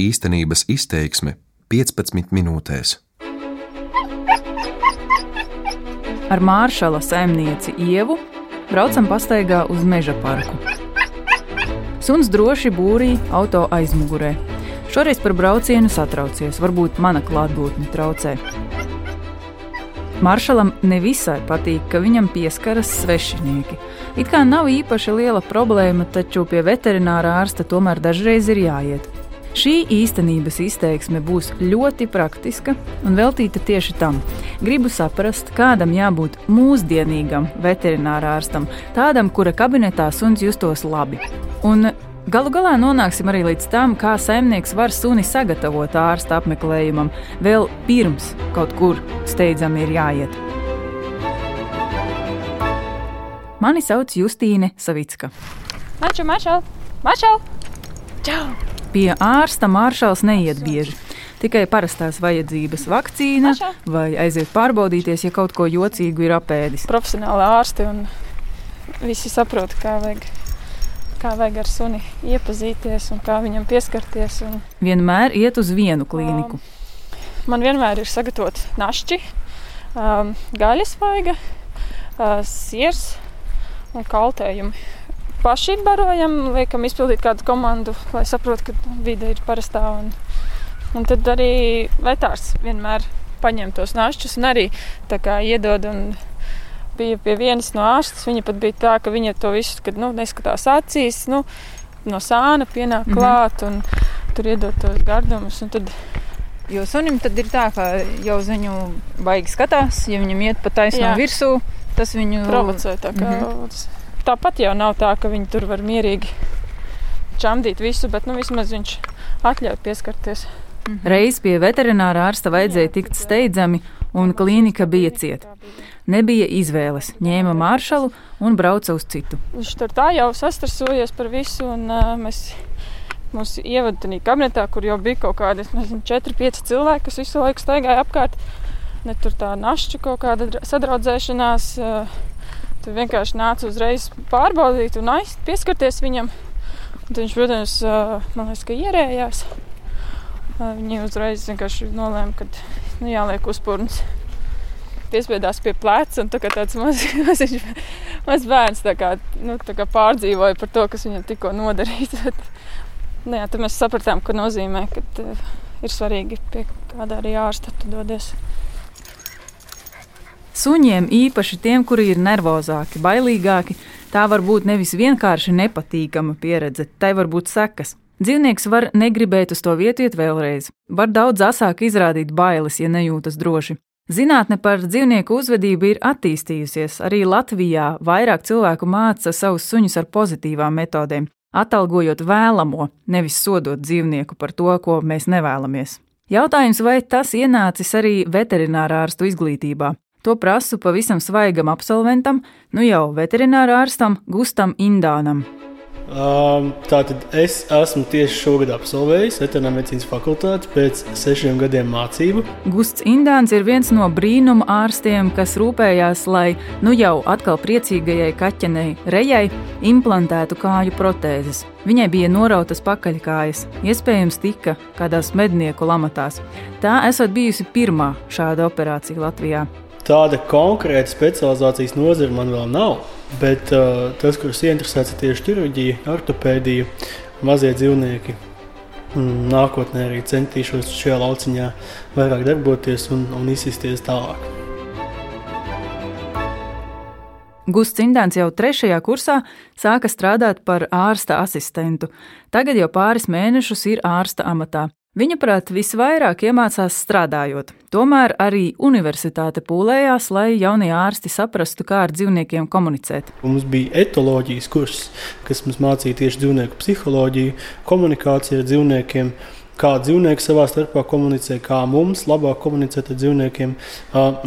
Īstenības izteiksme 15 minūtēs. Ar Māršala saimnieci Ievu braucam pastaigā uz meža parku. Suns droši būrī auto aizmugurē. Šoreiz par braucienu satraucies, varbūt mana klātbūtne traucē. Maršalam nevisai patīk, ka viņam pieskaras svešinieki. It kā nav īpaši liela problēma, taču pie veterinārā ārsta tomēr dažreiz ir jāiet. Šī īstenības izteiksme būs ļoti praktiska un veltīta tieši tam. Gribu saprast, kādam jābūt mūsdienīgam veterinārārstam, tādam, kura kabinetā suns justos labi. Un Galu galā nonāksim arī līdz tam, kā saimnieks var suni sagatavot ārsta apmeklējumam, vēl pirms kaut kur steidzami ir jāiet. Mani sauc Justīne Savicka. Mačo, mačo, mačo! Čau! Pie ārsta maršals neiet bieži. Tikai parastās vajadzības, vakcīna vai aiziet pārbaudīties, ja kaut ko jocīgu ir apēdis. Profesionāli ārsti un visi saprot, kā vajag, kā vajag ar suni iepazīties un kā viņam pieskarties. Un Vienmēr iet uz vienu klīniku. man vienmēr ir sagatavoti našķi, um, gaļas vaiga, uh, sirs un kaltējumi. Paši barojam, liekam, izpildīt kādu komandu, lai saprotu, ka vide ir parastā. Un, un tad arī vetārs vienmēr paņem tos našķus un arī tā kā iedod. Un, bija pie vienas no ārstas. Viņa pat bija tā, ka viņa to visu kad, nu, neskatās acīs, nu, no sāna pienāk Mhm. klāt un tur iedod tos gardumus. Tad Jo sunim tad ir tā, ka jau uz viņu baigi skatās, ja viņam iet pa taisno Jā. virsū, tas viņu provocē. Tā kā, Mhm. Tāpat jau nav tā, ka viņi tur var mierīgi čamdīt visu, bet nu, vismaz viņš atļauj pieskarties. Reiz pie veterinārā ārsta vajadzēja tikt steidzami, un klīnika bija cieta. Nebija izvēles, ņēma maršalu un brauca uz citu. Viņš tur tā jau sastrasojies par visu, un uh, mēs mūs ievada tajā kabinetā, kur jau bija kaut kādi nezinu, 4, 5 cilvēki, kas visu laiku staigāja apkārt. Ne tur tā našķa kaut kāda dra- sadraudzēšanās. Uh, Tur vienkārši nāca uzreiz pārbaudīt un aiz, pieskarties viņam. Un viņš, protams, man liekas, ka ierējās. Viņi uzreiz vienkārši nolēma, ka nu, jāliek uzpūrs. Piespiedās pie pleca, un tā tāds mazs maz, maz bērns tā kā, nu, tā kā pārdzīvoja par to, kas viņam tikko nodarīts. Nu, jā, mēs sapratām, ka nozīmē, ka uh, ir svarīgi pie kāda arī ārsta tu dodies. Suņiem, īpaši tiem, kuri ir nervozāki, bailīgāki, tā var būt nevis vienkārši nepatīkama pieredze, tai var būt sekas. Dzīvnieks var negribēt uz to vietu iet vēlreiz, var daudz asāk izrādīt bailes, ja nejūtas droši. Zinātne par dzīvnieku uzvedību ir attīstījusies. Arī Latvijā vairāk cilvēku māca savus suņus ar pozitīvām metodēm, atalgojot vēlamo, nevis sodot dzīvnieku par to, ko mēs nevēlamies. Jautājums, vai tas ienācis arī veterinārā ārstu izglītībā? To prasu pavisam svaigam absolventam, nu jau veterinārā ārstam Gustam Indānam. Um, tātad es esmu tieši šogad absolvējis veterinārijas medicīnas fakultāti pēc sešiem gadiem mācību. Gusts Indāns ir viens no brīnuma ārstiem, kas rūpējās, lai nu jau atkal priecīgajai kaķenei Rejai implantētu kāju protēzes. Viņai bija norautas pakaļkājas, iespējams, tika kādās mednieku lamatās. Tā esot bijusi pirmā šāda operācija Latvijā. Tāda konkrēta specializācijas nozara man vēl nav, bet uh, tas, kurš ieinteresēts, ir tieši ķirurģija, ortopēdija, mazie dzīvnieki. Mm, Nākotnē arī centīšos šajā lauciņā vairāk darboties un, un izsisties tālāk. Gusts Indāns jau trešajā kursā sāka strādāt par ārsta asistentu. Tagad jau pāris mēnešus ir ārsta amatā. Viņaprāt, visvairāk iemācās strādājot. Tomēr arī universitāte pūlējās, lai jaunie ārsti saprastu, kā ar dzīvniekiem komunicēt. Mums bija etoloģijas kurs, kas mums mācīja tieši dzīvnieku psiholoģiju, komunikāciju ar dzīvniekiem. Kā dzīvnieki savā starpā komunicē, kā mums labāk komunicēt ar dzīvniekiem.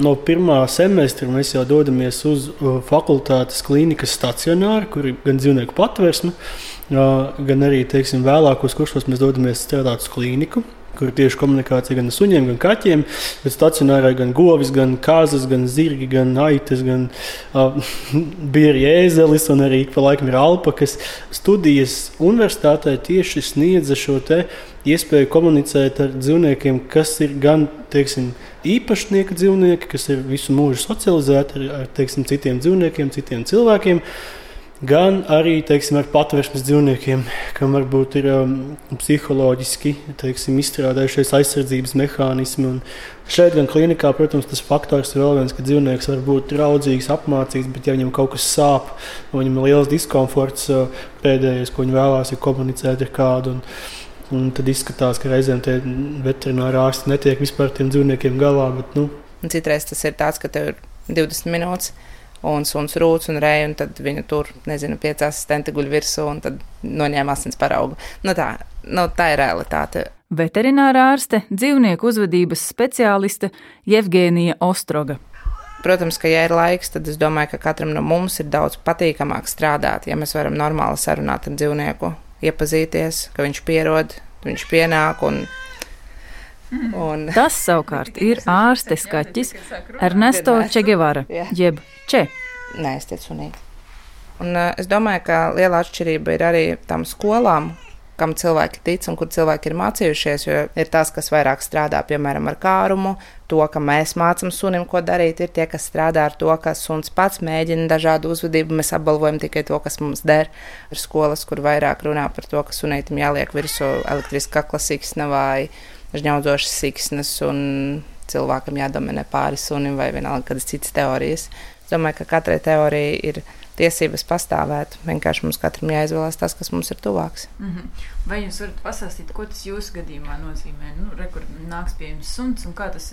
No pirmā semestra mēs jau dodamies uz fakultātes klīnikas stacionāru, kur ir gan dzīvnieku patvērsme, uh, gan arī teiksim, vēlākos kursos mēs dodamies strādāt uz klīniku. kur tieši komunikācija gan ar suņiem, gan kaķiem, bet stacionārā gan govis, gan kāzas, gan zirgi, gan aitas, gan uh, bija arī ēzelis un arī pa laikam ir alpakas. Studijas universitātē tieši sniedza šo te iespēju komunicēt ar dzīvniekiem, kas ir gan teiksim, īpašnieka dzīvnieki, kas ir visu mūžu socializēti ar, ar teiksim, citiem dzīvniekiem, citiem cilvēkiem. Gan arī teiksim, ar patvērsmes dzīvniekiem, kam varbūt ir um, psiholoģiski teiksim, izstrādājušies aizsardzības mehānismi. Un šeit, gan klinikā, protams, tas faktors ir vēl viens, ka dzīvnieks var būt draudzīgs, apmācīts, bet, ja viņam kaut kas sāp, viņam ir liels diskomforts, uh, pēdējais, ko viņš vēlās, ir komunicēt ar kādu. Un, Un tad izskatās, ka reizēm tie veterināri ārsti netiek vispār tiem dzīvniekiem galā. Bet, nu. Un citreiz tas ir tāds, ka tev ir 20 minūtes. Un suns rūc un rēja, un tad viņa tur, nezinu, pieci asistenti guļ virsū, un tad noņēma asins paraugu. Nu tā, nu, tā ir realitāte. Veterinārā ārste, dzīvnieku uzvedības speciāliste Jevgēnija Ostroga. Protams, ka, ja ir laiks, tad es domāju, ka katram no mums ir daudz patīkamāk strādāt, ja mēs varam normāli sarunāt ar dzīvnieku iepazīties, ka viņš pierod, viņš pienāk un Un... Tas savukārt ir ārstes kaķis Ernesto Čegevara, jeb Če. Nē, es teicu, sunīt. Un uh, es domāju, ka liela atšķirība ir arī tam skolām, kam cilvēki tic un kur cilvēki ir mācījušies. Jo ir tas, kas vairāk strādā, piemēram, ar kārumu, to, ka mēs mācām sunim, ko darīt. Ir tie, kas strādā ar to, ka suns pats mēģina dažādu uzvedību. Mēs apbalvojam tikai to, kas mums der. Ir skolas, kur vairāk runā par to, ka sunītam jāliek virsū elektriska kakla siksna vai žņaudzošas siksnas un cilvēkam jādominē pāri sunim vai vienalga kādas citas teorijas. Es domāju, ka katrai teorijai ir tiesības pastāvēt. Vienkārši mums katram jāizvēlas tas, kas mums ir tuvāks. Mm -hmm. Vai jūs varat pastāstīt, ko tas jūsu gadījumā nozīmē? Nu, re, kur nāks pie jums suns un kā tas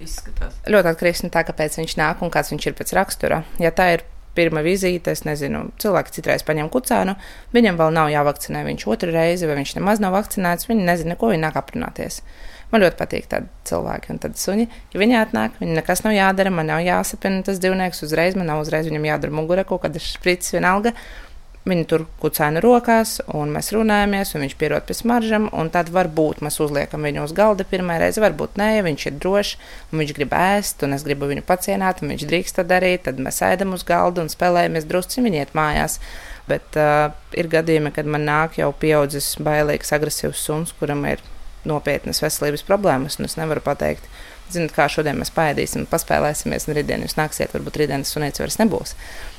izskatās? Ļoti atkarīgs no tā, kāpēc viņš nāk un kāds viņš ir pēc rakstura. Ja tā ir pirmā vizīte, es nezinu, cilvēki citreiz paņem kucēnu, viņam vēl nav jāvakcinē viņš otru reizi, vai viņš nemaz nav vakcinēts, viņi nezina, ko viņi nāk aprunāties. Man ļoti patīk tādi cilvēki un tādi suņi. Ja viņi atnāk, viņam nekas nav jādara, man nav jāsapina tas dzīvnieks uzreiz, man nav uzreiz viņam jādara mugurē kaut kāda špricis vienalga. Viņi tur kucēna rokās, un mēs runājamies, un viņš pierod pie smaržām. Tad varbūt mēs uzliekam viņu uz galda pirmā reize, varbūt nē, viņš ir drošs, un viņš grib ēst, un es gribu viņu pacienāt, un viņš drīkst to darīt. Tad mēs ēdam uz galda un spēlējamies drusci, viņi iet mājās. Bet uh, ir gadījumi, kad man nāk jau pieaudzis, bailīgs, agresīvs suns, kuram ir nopietnas veselības problēmas, un es nevaru pateikt, zinot, kā šodien mēs paēdīsim, paspēlēsimies, un rītdien jūs nāksiet, varbūt rītdienas sunīts vairs nebūs.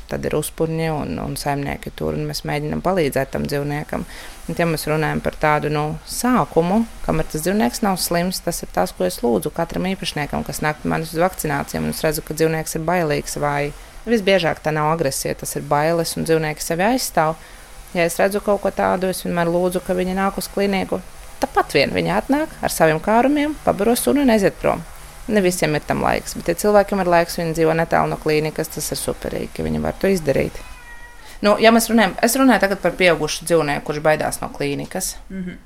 Tad ir uzpūņi un, un saimnieki tur, un mēs mēģinām palīdzēt tam dzīvniekam. Un, ja mēs runājam par tādu nu, sākumu, kamēr tas dzīvnieks nav slims, tas ir tas, ko es lūdzu katram īpašniekam, kas nāk pie manis uz vakcinācijām, es redzu, ka dzīvnieks ir bailīgs vai visbiežāk tā nav agresija, tas ir bailes, un dzīvnieki sevi aizstāv. Ja es redzu kaut ko tādu, es vienmēr lūdzu, ka viņi nāk uz klīniku Tāpat vien viņi atnāk ar saviem kārumiem, pabaro sunu un aiziet prom. Ne visiem ir tam laiks, bet, ja cilvēkiem ir laiks, viņi dzīvo netālu no klīnikas, tas ir superīgi, ka viņi var to izdarīt. Nu, ja mēs runājam, es runāju par pieaugušu dzīvnieku, kurš baidās no klīnikas. Mm -hmm.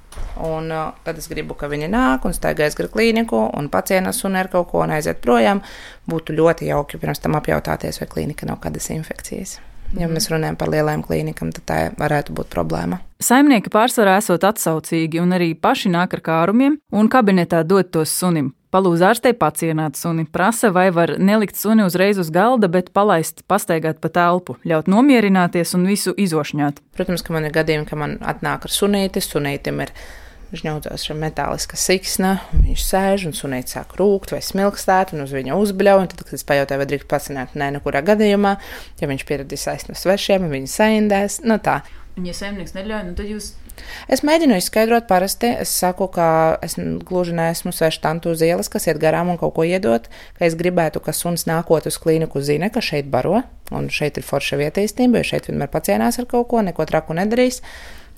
Un, uh, tad es gribu, ka viņi nāk un staigājas gar klīniku un pacienas un ar kaut ko un aiziet projām. Būtu ļoti jauki pirms tam apjautāties, vai klīnika nav kādas infekcijas. Ja mēs runājam par lielām klīnikām, tad tā varētu būt problēma. Saimnieki pārsvarā esot atsaucīgi un arī paši nāk ar kārumiem un kabinetā dod tos sunim. Palūdz ārstei pacienāt suni, prasa, vai var nelikt suni uzreiz uz galda, bet palaist, pastaigāt pa telpu, ļaut nomierināties un visu izošņāt. Protams, ka man ir gadījumi, ka man atnāk ar sunīti, sunītim ir Viņš ņaudzās ar metāliska siksna, viņš sēž un sunīts sāk rūkt vai smilkstēt, un uz viņa uzbļauj. Tad, kad es pajautāju, vai drīkst pacināt, nē, nekurā gadījumā, ja viņš pieradīs aizt no svešiem, viņa saindēs, nu tā. Un, ja saimnieks neļauj, nu tad jūs Es mēģinu izskaidrot, parasti es saku, ka es gluži neesmu sveša tantu uz ielas, kas iet garām un kaut ko iedot, ka es gribētu, ka suns nākot uz klīniku zina, ka šeit baro, un šeit ir forša vietīstība, jo šeit vienmēr pacienās ar kaut ko, neko traku nedarīs.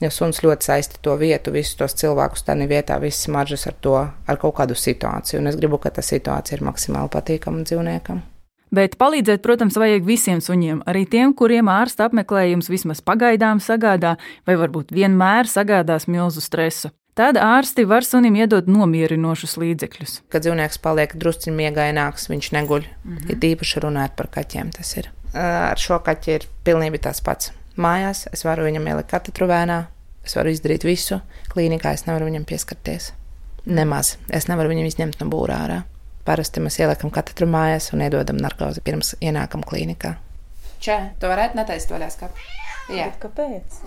Jo suns ļoti saista to vietu, visus tos cilvēkus tādā vietā, visas maržas ar to, ar kaut kādu situāciju. Un es gribu, ka tā situācija ir maksimāli patīkama dzīvniekam. Bet palīdzēt, protams, vajag visiem suņiem, arī tiem, kuriem ārsta apmeklējums vismaz pagaidām sagādā, vai varbūt vienmēr sagādās milzu stresu. Tad ārsti var sunim iedot nomierinošus līdzekļus. Kad dzīvnieks paliek drusciņš miegaināks, viņš neguļ. Mm -hmm. Ir īpaši runāt par kaķiem. Tas ir. Ar šo kaķi ir pilnīgi tas pats. Mājās es varu viņam ielikt katru vēnā, es varu izdarīt visu, klīnikā es nevaru viņam pieskarties. Nemaz. Es nevaru viņu izņemt no būrā ārā. Parasti mēs ieliekam katru mājās un iedodam narkozi pirms ienākam klīnikā. Čē, tu varētu netaist vaļā skatu? Jā. Bet kāpēc?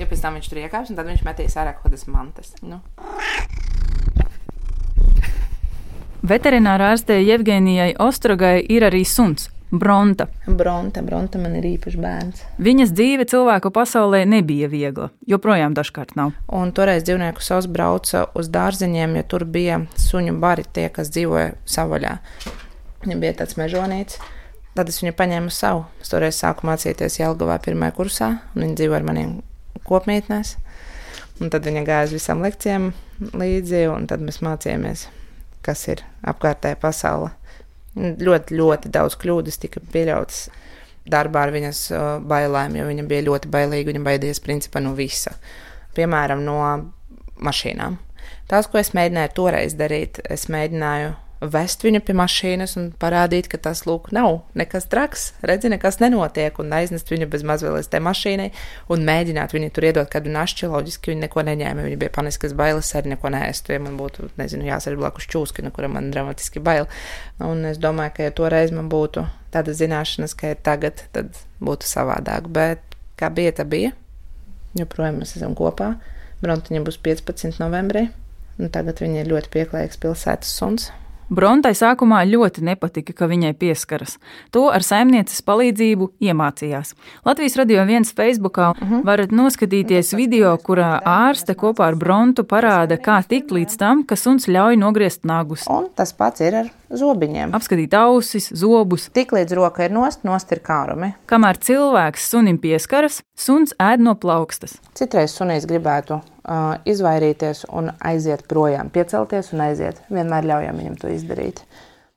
Ja pēc tam viņš tur iekāps, un tad viņš metīs ārā kaut kādas mantas. Nu. Veterinārā ārstē Jevgenijai Ostrogai ir arī suns. Bronta. Bronta, Bronta man ir īpašs bērns. Viņas dzīve cilvēku pasaulē nebija viegla, joprojām dažkārt nav. Un toreiz dzīvnieku savs brauca uz dārziņiem, jo tur bija suņu bari tie, kas dzīvoja savaļā. Viņam bija tāds mežonīts. Tad es viņu paņēmu savu. Es toreiz sāku mācīties Jelgavā pirmajā kursā, un viņa dzīvoja ar maniem kopmītnēs. Un tad viņa gāja uz visām lekcijām līdzi, un tad mēs mācījāmies, kas ir apkārtējā pasaule. Ļoti, ļoti daudz kļūdas tika pieļautas darbā ar viņas uh, bailēm, jo viņa bija ļoti bailīga. Viņa baidījās principā no visa. Piemēram, no mašīnām. Tās, ko es mēģināju toreiz darīt, es mēģināju vest viņu pie mašīnas un parādīt, ka tas lūk, nav nekas traks, redzi, nekas nenotiek, un aiznest viņu bez mazvēl līdz tai mašīnai un mēģināt viņu tur iedot kādu našķi. Loģiski viņi neko neņēma. Viņi bija paniskas bailes, arī neko nēstu. Ja man būtu, nezinu, jāsēž blakus čūski, no kura man dramatiski bail. Un es domāju, ka ja toreiz man būtu tāda zināšanas, ka ir tagad, tad būtu savādāk. Bet kā bija, tā bija. Joprojām mēs esam kopā. Brontiņa būs 15. novembrī. Un tagad viņa ir ļoti pieklājīgs pilsētas suns. Brontai sākumā ļoti nepatika, ka viņai pieskaras. To ar saimnieces palīdzību iemācījās. Latvijas radio viens Facebookā uh -huh. varat noskatīties video, kurā ārste kopā ar Brontu parāda, kā tikt līdz tam, ka suns ļauj nogriezt nagus. Un tas pats ir ar zobiņiem. Apskatīt ausis, zobus. Tiklīdz roka ir nost, nost ir kārumi. Kamēr cilvēks sunim pieskaras, suns ēd no plaukstas. Citreiz sunīs gribētu uh, izvairīties un aiziet projām, piecelties un aiziet. Vienmēr ļaujam viņam to izdarīt.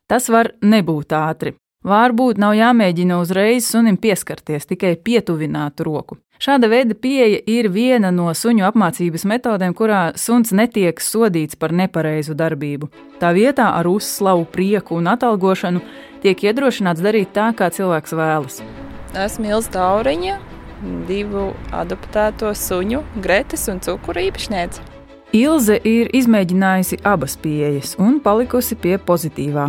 Tas var nebūt ātri. Varbūt nav jāmēģina uzreiz sunim pieskarties, tikai pietuvināt roku. Šāda veida pieeja ir viena no suņu apmācības metodēm, kurā suns netiek sodīts par nepareizu darbību. Tā vietā ar uzslavu, prieku un atalgošanu tiek iedrošināts darīt tā, kā cilvēks vēlas. Esmu Ilza Tauriņa, divu adoptēto suņu, Gretes un cukuru īpašniece. Ilze ir izmēģinājusi abas pieejas un palikusi pie pozitīvā.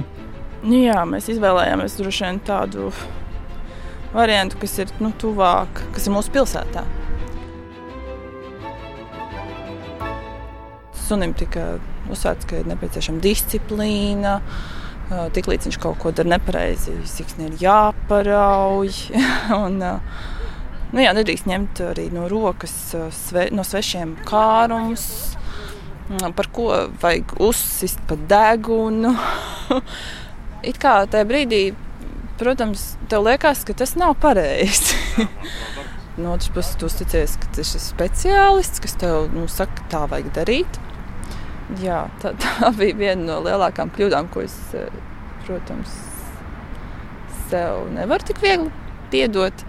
Nu, jā, mēs izvēlējāmies droši vien tādu variantu, kas ir nu, tuvāk, kas ir mūsu pilsētā. Sunim tika uzsvērts, ka ir nepieciešama disciplīna. Tiklīdz viņš kaut ko dara nepareizi, siksni ir jāparauj. un, nu, jā, nedrīkst ņemt arī no rokas sve, no svešiem kārumus, par ko vajag uzsist pa degunu. It kā tajā brīdī, protams, tev liekas, ka tas nav pareizi. no otras puses, tu uzticies, ka tas ir speciālists, kas tev nu, saka, tā vajag darīt. Jā, tā, tā bija viena no lielākām kļūdām, ko es, protams, sev nevaru tik viegli piedot.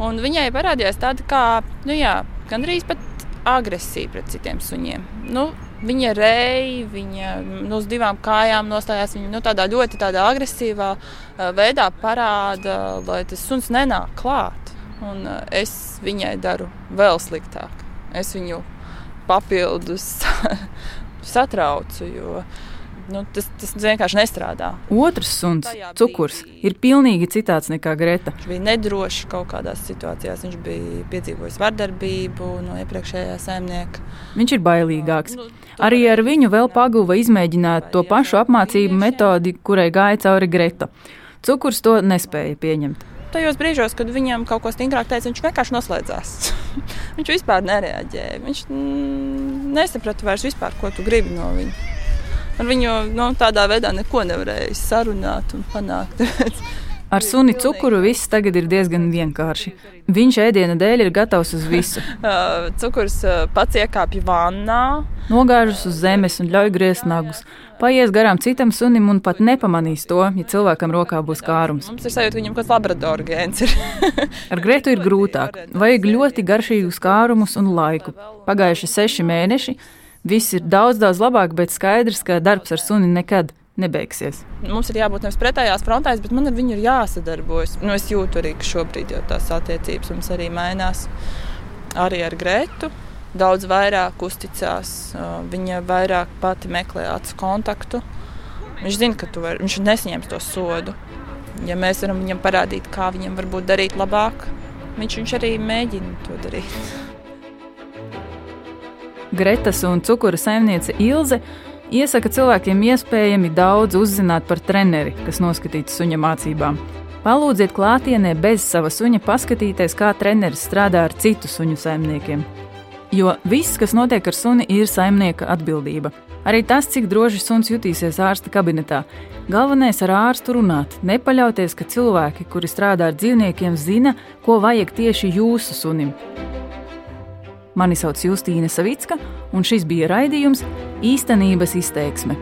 Un viņai parādījās tāda kā, nu jā, gandrīz pat agresija pret citiem suņiem. Nu, viņa reja, viņa nu, uz divām kājām nostājās. Viņa nu, tādā ļoti tādā agresīvā veidā parāda, lai tas suns nenāk klāt. Un es viņai daru vēl sliktāk. Es viņu papildus satraucu. Jo, nu, tas, tas vienkārši nestrādā. Otrs suns, cukurs, ir pilnīgi citāds nekā Greta. Viņš bija nedrošs kaut kādās situācijās. Viņš bija piedzīvojis vardarbību no iepriekšējā saimnieka. Viņš ir bailīgāks. Arī ar viņu vēl paguva izmēģināt to pašu apmācību metodi, kurai gāja cauri Greta. Cukurs to nespēja pieņemt. Tajos brīžos, kad viņam kaut ko stingrāk teica, viņš vienkārši noslēdzās. viņš vispār nereaģēja. Viņš mm, nesaprata vairs, vispār, ko tu gribi no viņa. Ar viņu nu, tādā veidā neko nevarēja sarunāt un panākt. Ar suni cukuru viss tagad ir diezgan vienkārši. Viņš ēdiena dēļ ir gatavs uz visu. Cukurs pats iekāpj vannā, nogāžas uz zemes un ļauj griezt nagus. Paies garām citam sunim un pat nepamanīs to, ja cilvēkam rokā būs kārums. Mums ir sajūta, viņam kaut kāds laboratorijas gēns ir. Ar Gretu ir grūtāk. Vajag ļoti garšīgus kārumus un laiku. Pagājuši seši mēneši. Viss ir daudz, daudz labāk, bet skaidrs, ka darbs ar suni nekad nebeigsies. Mums ir jābūt nevis pretējās frontēs, bet man ar viņu ir jāsadarbojas. Nu, es jūtu arī, ka šobrīd tās attiecības mums arī mainās. Arī ar Grētu. daudz vairāk uzticās, viņa vairāk pati meklē acu kontaktu. Viņš zina, ka var, viņš nesaņems to sodu. Ja mēs varam viņam parādīt, kā viņam varbūt darīt labāk, viņš, viņš arī mēģina to darīt. Gretas un cukura saimniece Ilze iesaka cilvēkiem iespējami daudz uzzināt par treneri, kas noskatīts suņa mācībām. Palūdziet klātienē bez sava suņa paskatīties, kā treneris strādā ar citu suņu saimniekiem. Jo viss, kas notiek ar suni, ir saimnieka atbildība. Arī tas, cik droši suns jutīsies ārsta kabinetā. Galvenais ar ārstu runāt, nepaļauties, ka cilvēki, kuri strādā ar dzīvniekiem, zina, ko vajag tieši jūsu sunim. Mani sauc Justīna Savicka, un šis bija raidījums Īstenības izteiksme.